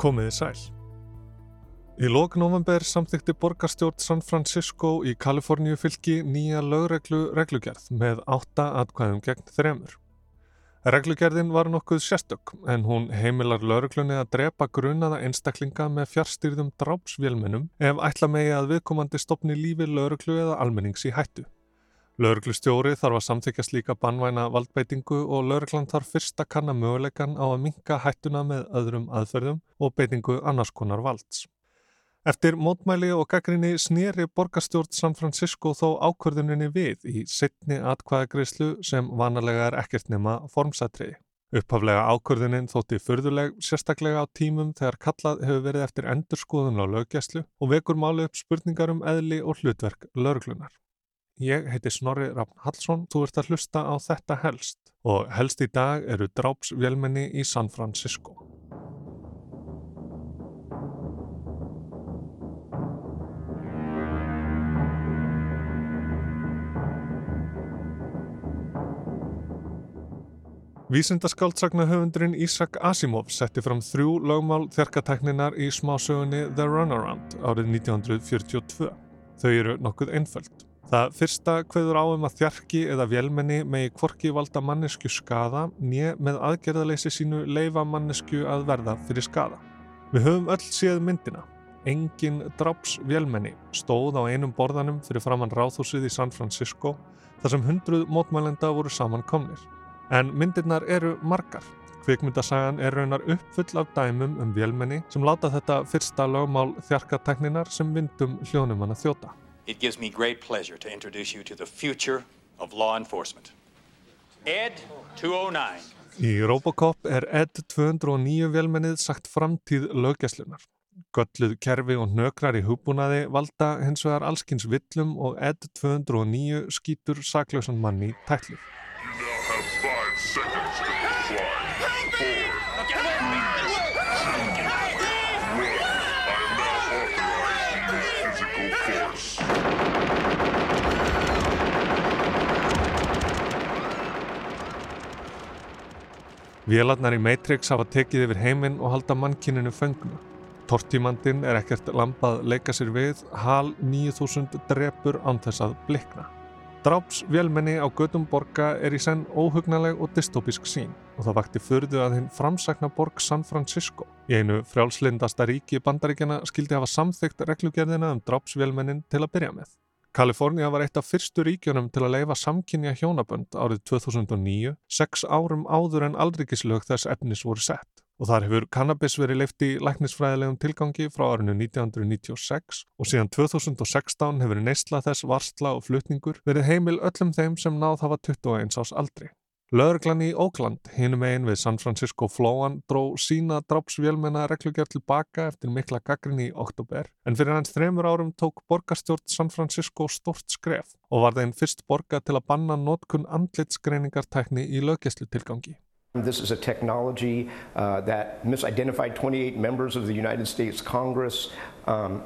Komiði sæl. Í lok november samþykti borgarstjórn San Francisco í Kaliforníu fylki nýja lögreglu reglugerð með átta atkvæðum gegn þremur. Reglugerðin var nokkuð sérstök en hún heimilar lögreglunni að drepa grunaða einstaklinga með fjárstyrðum drápsvélmennum ef ætla megi að viðkomandi stopni lífi lögreglu eða almennings í hættu. Lögreglustjóri þarf að samþykja slíka bannvæna valdbeitingu og lögreglan þarf fyrst að kanna möguleikan á að minka hættuna með öðrum aðferðum og beitingu annars konar valds. Eftir mótmæli og gaggrinni snýri borgarstjórn San Francisco þó ákvörðuninni við í sittni atkvæðagreyslu sem vanalega er ekkert nema formsatriði. Upphaflega ákvörðunin þótti förðuleg sérstaklega á tímum þegar kallað hefur verið eftir endurskoðun á löggjæslu og vekur máli upp spurningar um eðli og hlutverk lögreglunar. Ég heiti Snorri Rafn Hallsson, þú ert að hlusta á þetta helst og helst í dag eru drápsvélmenni í San Francisco. Vísindaskáldsagna Ísak Asimov setti fram þrjú lögmál þjarkatækninar í smásögunni The Runaround árið 1942. Þau eru nokkuð einföld. Það fyrsta hveður á um að þjarki eða vélmenni megi kvorki valda mannesku skada nýja með aðgerðaleysi sínu leifa mannesku að verða fyrir skada. Við höfum öll séð myndina. Engin draps vélmenni stóð á einum borðanum fyrir framann ráðhúsið í San Francisco þar sem hundruð mótmælenda voru samankomnir. En myndirnar eru margar. Kvikmyndasagan er raunar uppfull af dæmum um vélmenni sem láta þetta fyrsta lögmál þjarkatekninar sem vindum hljónum hann að þjóta. It gives me great pleasure to introduce you to the future of law enforcement. Ed 209. Í Robocop er Ed 209 vélmennið sagt framtíð löggjæslunar. Gölluð kerfi og nökrar í hugbúnaði valda hens vegar allskins villum og Ed 209 skýtur saklausan manni tætlið. seconds to comply. Four, Vélarnar í Matrix hafa tekið yfir heiminn og halda mannkininu fengnu. Tortímandin er ekkert lampað leika sér við, hal 9000 drepur án þess að blikna. Drápsvélmenni á gödum borga er í senn óhugnaleg og dystopísk sín og það vakti förðu að hinn framsækna borg San Francisco. Í einu frjálslindasta ríki bandaríkjana skildi hafa samþygt reglugerðina um drápsvélmennin til að byrja með. Kalifornia var eitt af fyrstu ríkjunum til að leifa samkynja hjónabönd árið 2009, sex árum áður en aldrikislög þess efnis voru sett og þar hefur kannabis verið leift í læknisfræðilegum tilgangi frá árinu 1996 og síðan 2016 hefur neysla þess varsla og flutningur verið heimil öllum þeim sem náð hafa 21 ás aldri. Lögreglan í Ókland, hinum einn við San Francisco Flóan, dró sína drápsvélmenna reglugjör tilbaka eftir mikla gaggrinni í oktober, en fyrir hans þremur árum tók borgarstjórn San Francisco stort skref og var þeim fyrst borga til að banna notkun andlitsgreiningartækni í löggjæslu tilgangi. This is a technology uh, that misidentified 28 members of the United States Congress, um,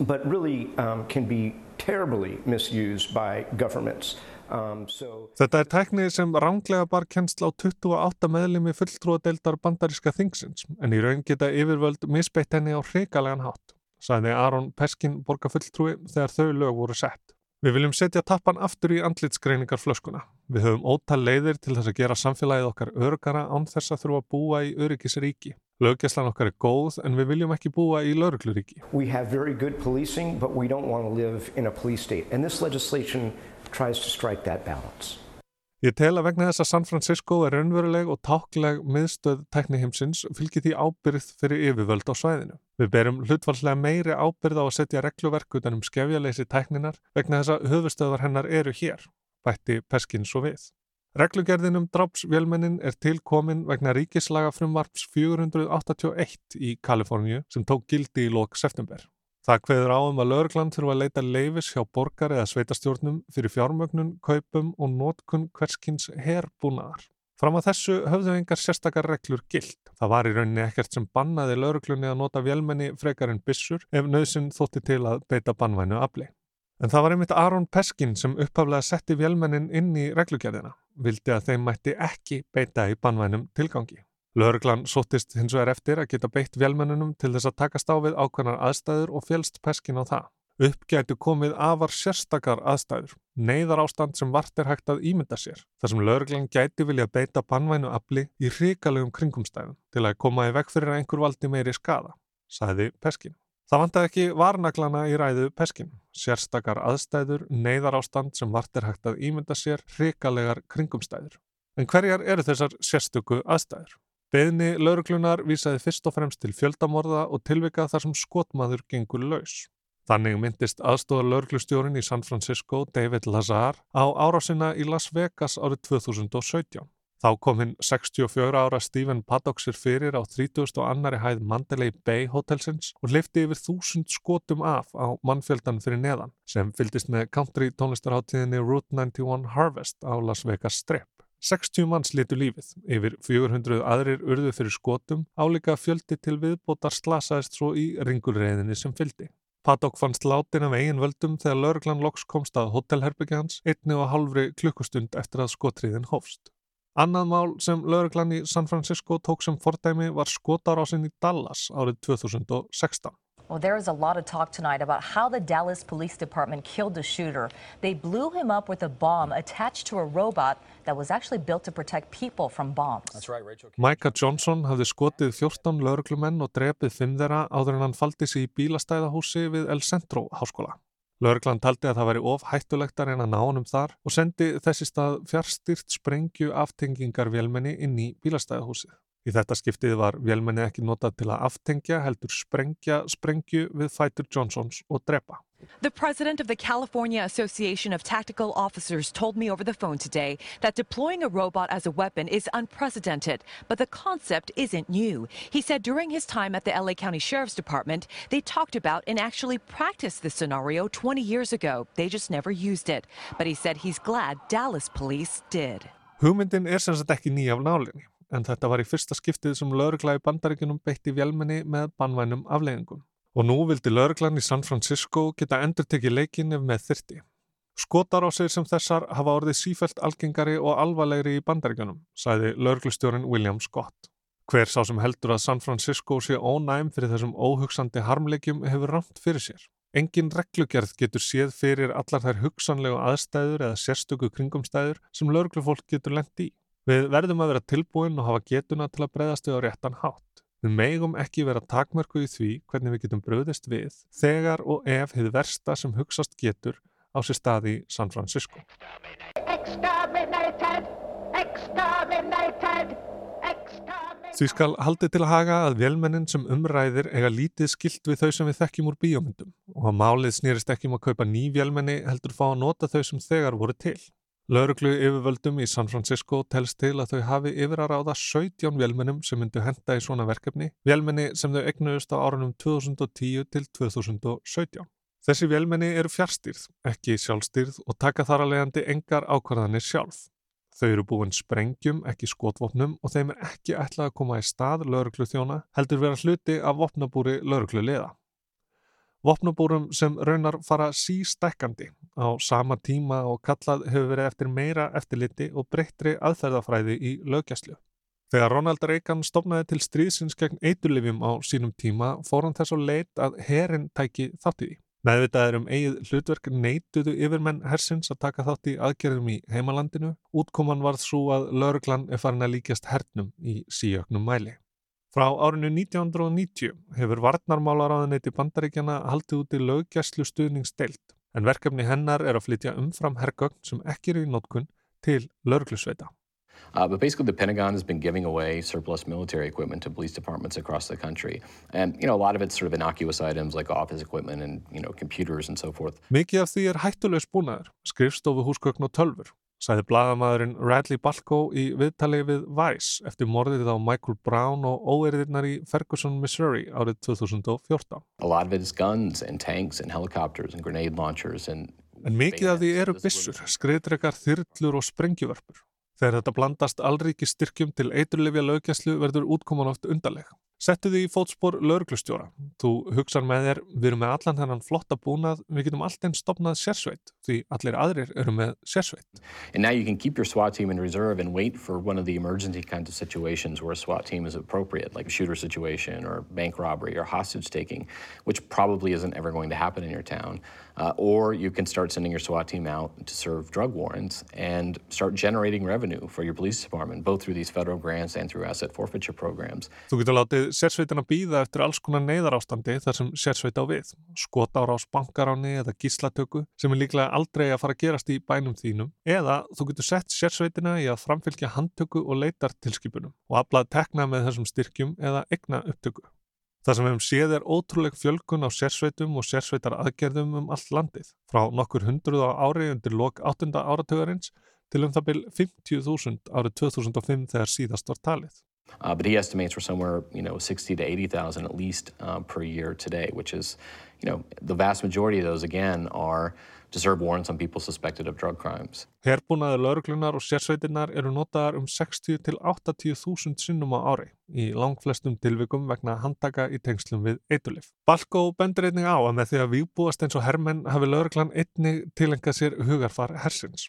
but really um, can be terribly misused by governments. Um, so... Þetta er tækni sem ránglega bar kennsla á 28 meðlimi fulltrúadeildar bandaríska þingsins, en í raun geta yfirvöld misbeitt henni á hreikalegan hátt, sagði Aron Peskin borgarfulltrúi þegar þau lög voru sett. Við viljum setja tappan aftur í andlitsgreiningar flöskuna. Við höfum ótal leiðir til þess að gera samfélagið okkar örgara án þess að þurfa að búa í öryggisríki. Löggjæslan okkar er góð en við viljum ekki búa í laurugluríki. We have very good policing but we don't want to live in a police state and this legislation tries to strike that balance. Ég tel að vegna þess að San Francisco er raunveruleg og tákleg miðstöð tekniheimsins fylgir því ábyrð fyrir yfirvöld á svæðinu. Við berum hlutvalslega meiri ábyrð á að setja regluverk utan um skefjaleysi tekninar vegna þess að höfustöðvar hennar eru hér, bætti Peskins og við. Reglugerðinum drápsvélmennin er tilkomin vegna ríkislaga frumvarps 481 í Kaliforníu sem tók gildi í lok september. Það hveður á um að lauruglan þurfa að leita leifis hjá borgar eða sveitastjórnum fyrir fjármögnun, kaupum og nótkun hverskins herbúnaðar. Fram að þessu höfðu engar sérstakar reglur gilt. Það var í rauninni ekkert sem bannaði lauruglunni að nota vélmenni frekar en bissur ef nöðsinn þótti til að beita bannvænu afli. En það var einmitt Aron Peskin sem upphaflega setti vélmennin inn í reglugjörðina, vildi að þeim mætti ekki beita í bannvænum tilgangi. Lörglan sóttist hins vegar eftir að geta beitt vélmennunum til þess að takast á við ákveðnar aðstæður og félst peskin á það. Upp gætu komið afar sérstakar aðstæður, neyðar ástand sem vart er hægt að ímynda sér, þar sem lörglan gæti vilja beita bannvænu afli í ríkalegum kringumstæðum til að koma í vekk fyrir einhver valdi meiri skada, sagði Peskin. Það vantaði ekki varnaglana í ræðu Peskin, sérstakar aðstæður, neyðar ástand sem vart er hægt að ímynda sér, ríkalegar kringumstæður. En hverjar eru þessar sérstöku aðstæður? Beðni lauruglunar vísaði fyrst og fremst til fjöldamorða og tilvika þar sem skotmaður gengur laus. Þannig myndist aðstóðar lauruglustjórin í San Francisco, David Lazar, á árásina í Las Vegas árið 2017. Þá kom hinn 64 ára Stephen Paddock sér fyrir á 30. og annari hæð Mandalay Bay hotelsins og lifti yfir þúsund skotum af á mannfjöldan fyrir neðan sem fyldist með country tónlistarháttíðinni Route 91 Harvest á Las Vegas Strip. 60 manns litu lífið, yfir 400 aðrir urðu fyrir skotum, álíka fjöldi til viðbótar slasaðist svo í ringulreiðinni sem fyldi. Paddock fannst látin af eigin völdum þegar lauruglan loks komst að hotelherbyggja hans einni og halvri klukkustund eftir að skotriðin hófst. Annað mál sem lauruglan í San Francisco tók sem fordæmi var skotarásinn í Dallas árið 2016. Well, there is a lot of talk tonight about how the Dallas Police Department killed the shooter. They blew him up with a bomb attached to a robot that was actually built to protect people from bombs. That's right, Rachel. Micah Johnson hafði skotið 14 lauruglumenn og drepið fimm þeirra áður en hann faldi sig í bílastæðahúsi við El Centro háskóla. Lauruglan taldi að það væri of hættulegt að reyna að ná honum þar og sendi þessi stað fjárstýrt sprengju aftengingar vélmenni inn í bílastæðahúsið. Í þetta skiptið var vélmenni ekki notað til að aftengja heldur sprengja sprengju við fætur Johnsons og drepa. The president of the California Association of Tactical Officers told me over the phone today that deploying a robot as a weapon is unprecedented, but the concept isn't new. He said during his time at the LA County Sheriff's Department, they talked about and actually practiced this scenario 20 years ago. They just never used it. But he said he's glad Dallas police did. Hugmyndin er sem sagt ekki nýja af nálinni, en þetta var í fyrsta skiptið sem laurugla í bandaríkunum beitti með. Og nú vildi lauruglan í San Francisco geta endur tekið leikin ef með þyrti. Skotarásir sem þessar hafa orðið sífælt algengari og alvarlegri í bandaríkunum, sæði lauruglustjórin William Scott. Hver sá sem heldur að San Francisco sé ónæm fyrir þessum óhugsandi harmleikjum hefur ramt fyrir sér. Engin reglugerð getur séð fyrir allar þær hugsanlegu aðstæður eða sérstöku kringumstæður sem lauruglufólk getur lendi í. Við verðum að vera tilbúin og hafa getuna til að breyðast við á réttan hátt. Við megum ekki vera takmörku í því hvernig við getum bröðist við þegar og ef hefur versta sem hugsast getur á sér staði í San Francisco. Exterminated! Exterminated! Exterminated! Því skal haldið til að haga að velmennin sem umræðir eiga lítið skilt við þau sem við þekkjum úr bíómyndum og að málið snýrist ekki um að kaupa ný velmenni heldur fá að nota þau sem þegar voru til. Lauruglu yfirvöldum í San Francisco telst til að þau hafi yfir að ráða 17 velmennum sem myndu henda í svona verkefni, velmenni sem þau egnuðust á árunum 2010 til 2017. Þessi velmenni eru fjárstýrð, ekki sjálfstýrð og taka þar að leiðandi engar ákvarðanir sjálf. Þau eru búin sprengjum, ekki skotvopnum og þeim er ekki ætlað að koma í stað lauruglu þjóna, heldur vera hluti af vopnabúri lauruglu liða. Vopnabúrum sem raunar fara sístækkandi á sama tíma og kallað hefur verið eftir meira eftirliti og breyttri aðferðafræði í lögjæslu. Þegar Ronald Reagan stopnaði til stríðsins gegn eiturlifjum á sínum tíma fór hann þess að leit að herin tæki þátt í því. Meðvitaðir um eigið hlutverk neituðu yfirmenn hersins að taka þátt í aðgerðum í heimalandinu. Útkoman varð svo að lauruglan er farin að líkjast hernum í síöknum mæli. Frá árinu 1990 hefur varnarmálaráðinleiti bandaríkjana haldið út í löggæslu stuðningsdeilt en verkefni hennar er að flytja umfram hergögn sem ekki eru í nótkun til lauruglusveita. Uh, but basically, the Pentagon has been giving away surplus military equipment to police departments across the country. And, you know, a lot of it's sort of innocuous items like office equipment and, you know, computers and so forth. Mikið af því er hættulegs búnaður, skrifstofu húsgögn og tölfur, sagði blagamæðurinn Radley Balko í viðtali við Vice eftir morðið á Michael Brown og óeirðirnar í Ferguson, Missouri árið 2014. A lot of it is guns and tanks and helicopters and grenade launchers and... En mikið af því eru byssur, skriðdrekar, þyrlur og sprengjuvörpur. Þegar þetta blandast allríki styrkjum til eiturlifja lögjæslu verður útkoman oft undarleg. Settu í fótspor lauruglustjóra. Þú hugsar með þér, við erum með allan þennan flotta búnað, við getum alltaf stopnað sérsveit, því allir aðrir eru með sérsveit. And now you can keep your SWAT team in reserve and wait for one of the emergency kinds of situations where a SWAT team is appropriate, like a shooter situation or bank robbery or hostage taking, which probably isn't ever going to happen in your town. Uh, or you can start sending your SWAT team out to serve drug warrants and start generating revenue for your police department, both through these federal grants and through asset forfeiture programs. Þú getur látið sérsveitina býða eftir alls konar neyðarástandi þar sem sérsveit á við, skotárás bankaráni eða gíslatöku sem er líklega aldrei að fara að gerast í bænum þínum eða þú getur sett sérsveitina í að framfylgja handtöku og leitartilskipunum og aflað tekna með þessum styrkjum eða egna upptöku. Það sem við hefum séð er ótrúleg fjölkun á sérsveitum og sérsveitar aðgerðum um allt landið, frá nokkur hundruð á ári undir lok 8. áratögarins til um það byrj 50.000 árið 2005 þegar síðast var talið. Uh, but he estimates we're somewhere, you know, 60 to 80,000 at least uh, per year today, which is, you know, the vast majority of those, again, are to serve warrants on people suspected of drug crimes. Herbúnaði lauruglunar og sérsveitinnar eru notaðar um 60 til 80 þúsund sinnum á ári í langflestum tilvikum vegna handtaka í tengslum við eitulif. Balko bendur einnig á að með því að výbúast eins og hermenn hafi lauruglan einnig tilengað sér hugarfar hersins.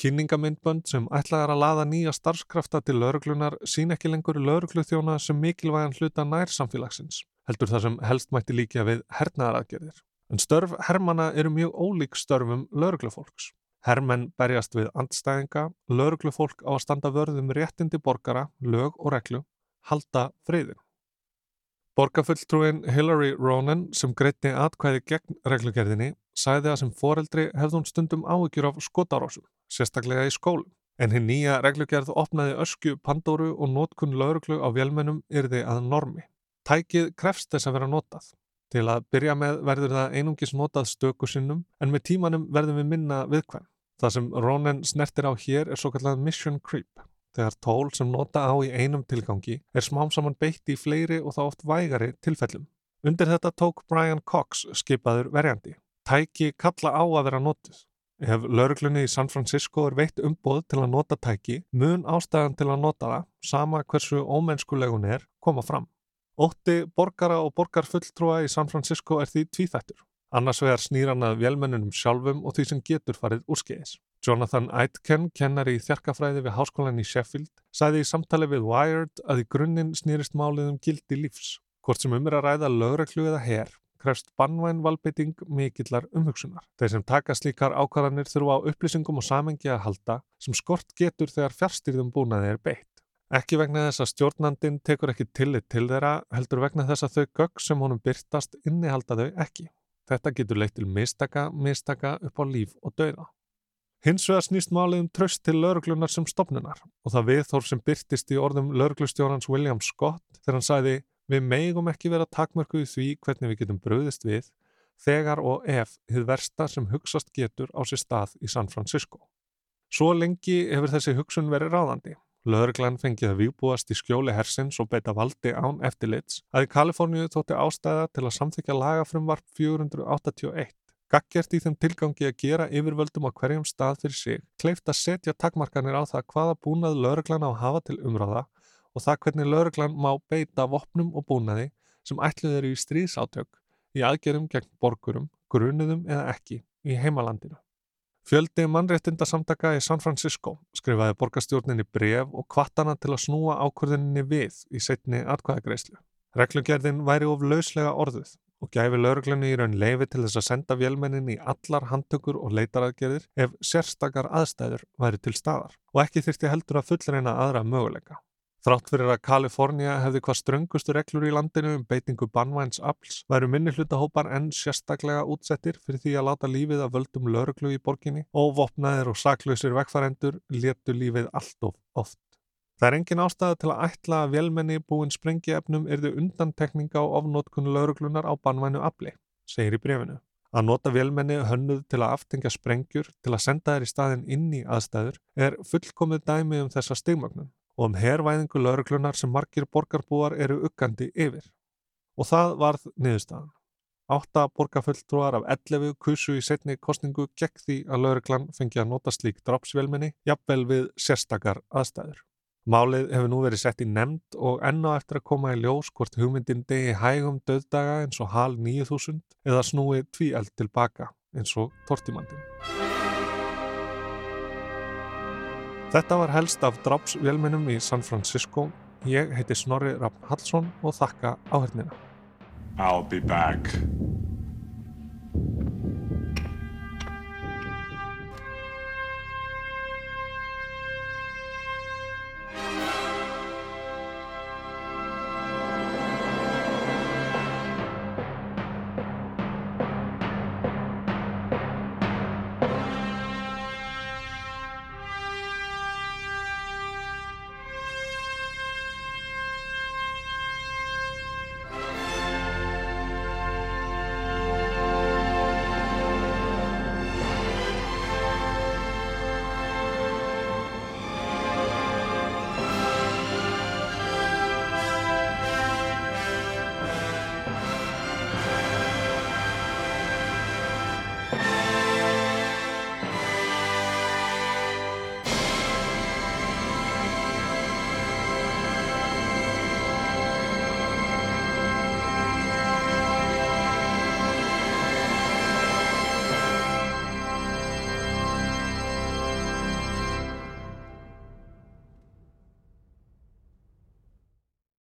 Kynningamindbönd sem ætlaðar að laða nýja starfskrafta til lauruglunar sín ekki lengur laurugluþjóna sem mikilvægan hluta nær samfélagsins, heldur það sem helst mætti líka við hernaðaraðgerðir. En störf hermana eru mjög ólík störfum lauruglufólks. Hermenn berjast við andstæðinga, lauruglufólk á að standa vörðum réttindi borgara, lög og reglu, halda friðin. Borgarfulltrúin Hillary Ronan sem greitti atkvæði gegn reglugerðinni sæði að sem foreldri hefði hún stundum áhyggjur af skotárásum, sérstaklega í skólum. En hinn nýja reglugerð opnaði öskju Pandóru og nótkunn lauruglu á vélmennum yrði að normi. Tækið krefst þess að vera notað. Til að byrja með verður það einungis notað stöku sinnum en með tímanum verðum við minna viðkvæm. Það sem Ronan snertir á hér er svo kallað mission creep. Þegar tól sem nota á í einum tilgangi er smám saman beitt í fleiri og þá oft vægari tilfellum. Undir þetta tók Brian Cox skipaður verjandi. Tæki kalla á að vera notuð. Ef lauruglunni í San Francisco er veitt umboð til að nota tæki, mun ástæðan til að nota það, sama hversu ómennskulegun er, koma fram. Ótti borgara og borgarfulltrúa í San Francisco er því tvíþættur. Annars vegar snýr hann að vélmennunum sjálfum og því sem getur farið úrskeiðis. Jonathan Aitken, kennari í þjarkafræði við háskólan í Sheffield, sæði í samtali við Wired að í grunninn snýrist málið um gildi lífs. Hvort sem um er að ræða lögreglu eða herr, krefst bannvæn valbytting mikillar umhugsunar. Þeir sem taka slíkar ákvarðanir þurfa á upplýsingum og samengi að halda sem skort getur þegar fjárstýrðum búnaði er beitt. Ekki vegna þess að stjórnandin tekur ekki tillit til þeirra, heldur vegna þess að þau gögg sem honum byrtast innihalda þau ekki. Þetta getur leitt til mistaka, mistaka upp á líf og dauða. Hins vegar snýst málið um tröst til lauruglunar sem stopnunar og það viðþórf sem byrtist í orðum lauruglustjórans William Scott þegar hann sæði við megum ekki vera takmörkuð því hvernig við getum bröðist við þegar og ef þið versta sem hugsast getur á sér stað í San Francisco. Svo lengi hefur þessi hugsun verið ráðandi. Lauruglan fengið að výbúast í skjóli hersins og beita valdi án eftirlits að í Kaliforníu þótti ástæða til að samþykja lagafrumvarp 481. Gaggjert í þeim tilgangi að gera yfirvöldum á hverjum stað fyrir sig, kleift að setja takmarkanir á það hvaða búnað lauruglan á að hafa til umráða og það hvernig lauruglan má beita vopnum og búnaði sem ætluð eru í stríðsátök í aðgerum gegn borgurum, grunuðum eða ekki í heimalandinu. Fjöldi mannréttindasamtaka í San Francisco skrifaði borgarstjórninni bref og kvattana til að snúa ákvörðinni við í setni atkvæðagreyslu. Reglugerðin væri of lauslega orðuð og gæfi lauruglunni í raun leifi til þess að senda vélmennin í allar handtökur og leitaraðgerðir ef sérstakar aðstæður væri til staðar og ekki þyrsti heldur að fullreina aðra möguleika. Þrátt fyrir að Kalifornia hefði hvað ströngustu reglur í landinu um beitingu bannvæns afls væru minni hlutahópar enn sérstaklega útsettir fyrir því að láta lífið að völdum lauruglu í borginni og vopnaðir og saklausir vegfarendur letu lífið allt of oft. Það er engin ástæða til að ætla að vélmenni búin sprengiefnum erðu undantekninga á ofnótkun lauruglunar á bannvænu afli, segir í brefinu. Að nota vélmenni hönnuð til að aftengja sprengjur til að senda þær í staðin inn í aðstæður er fullkomið dæmi um þessa stigmögnum og um herrvæðingu lauruglunar sem margir borgarbúar eru uggandi yfir. Og það varð niðurstaðan. Átta borgarfulltrúar af 11 kusu í setni kostningu gegn því að lauruglan fengi að nota slík drapsvelminni jafnvel við sérstakar aðstæður. Málið hefur nú verið sett í nefnd og enn á eftir að koma í ljós hvort hugmyndin degi hægum döðdaga eins og HAL 9000 eða snúi tvíeld tilbaka eins og tortimandin. Þetta var helst af drápsvélmennum í San Francisco. Ég heiti Snorri Rapp Hallsson og þakka áhörnina. I'll be back.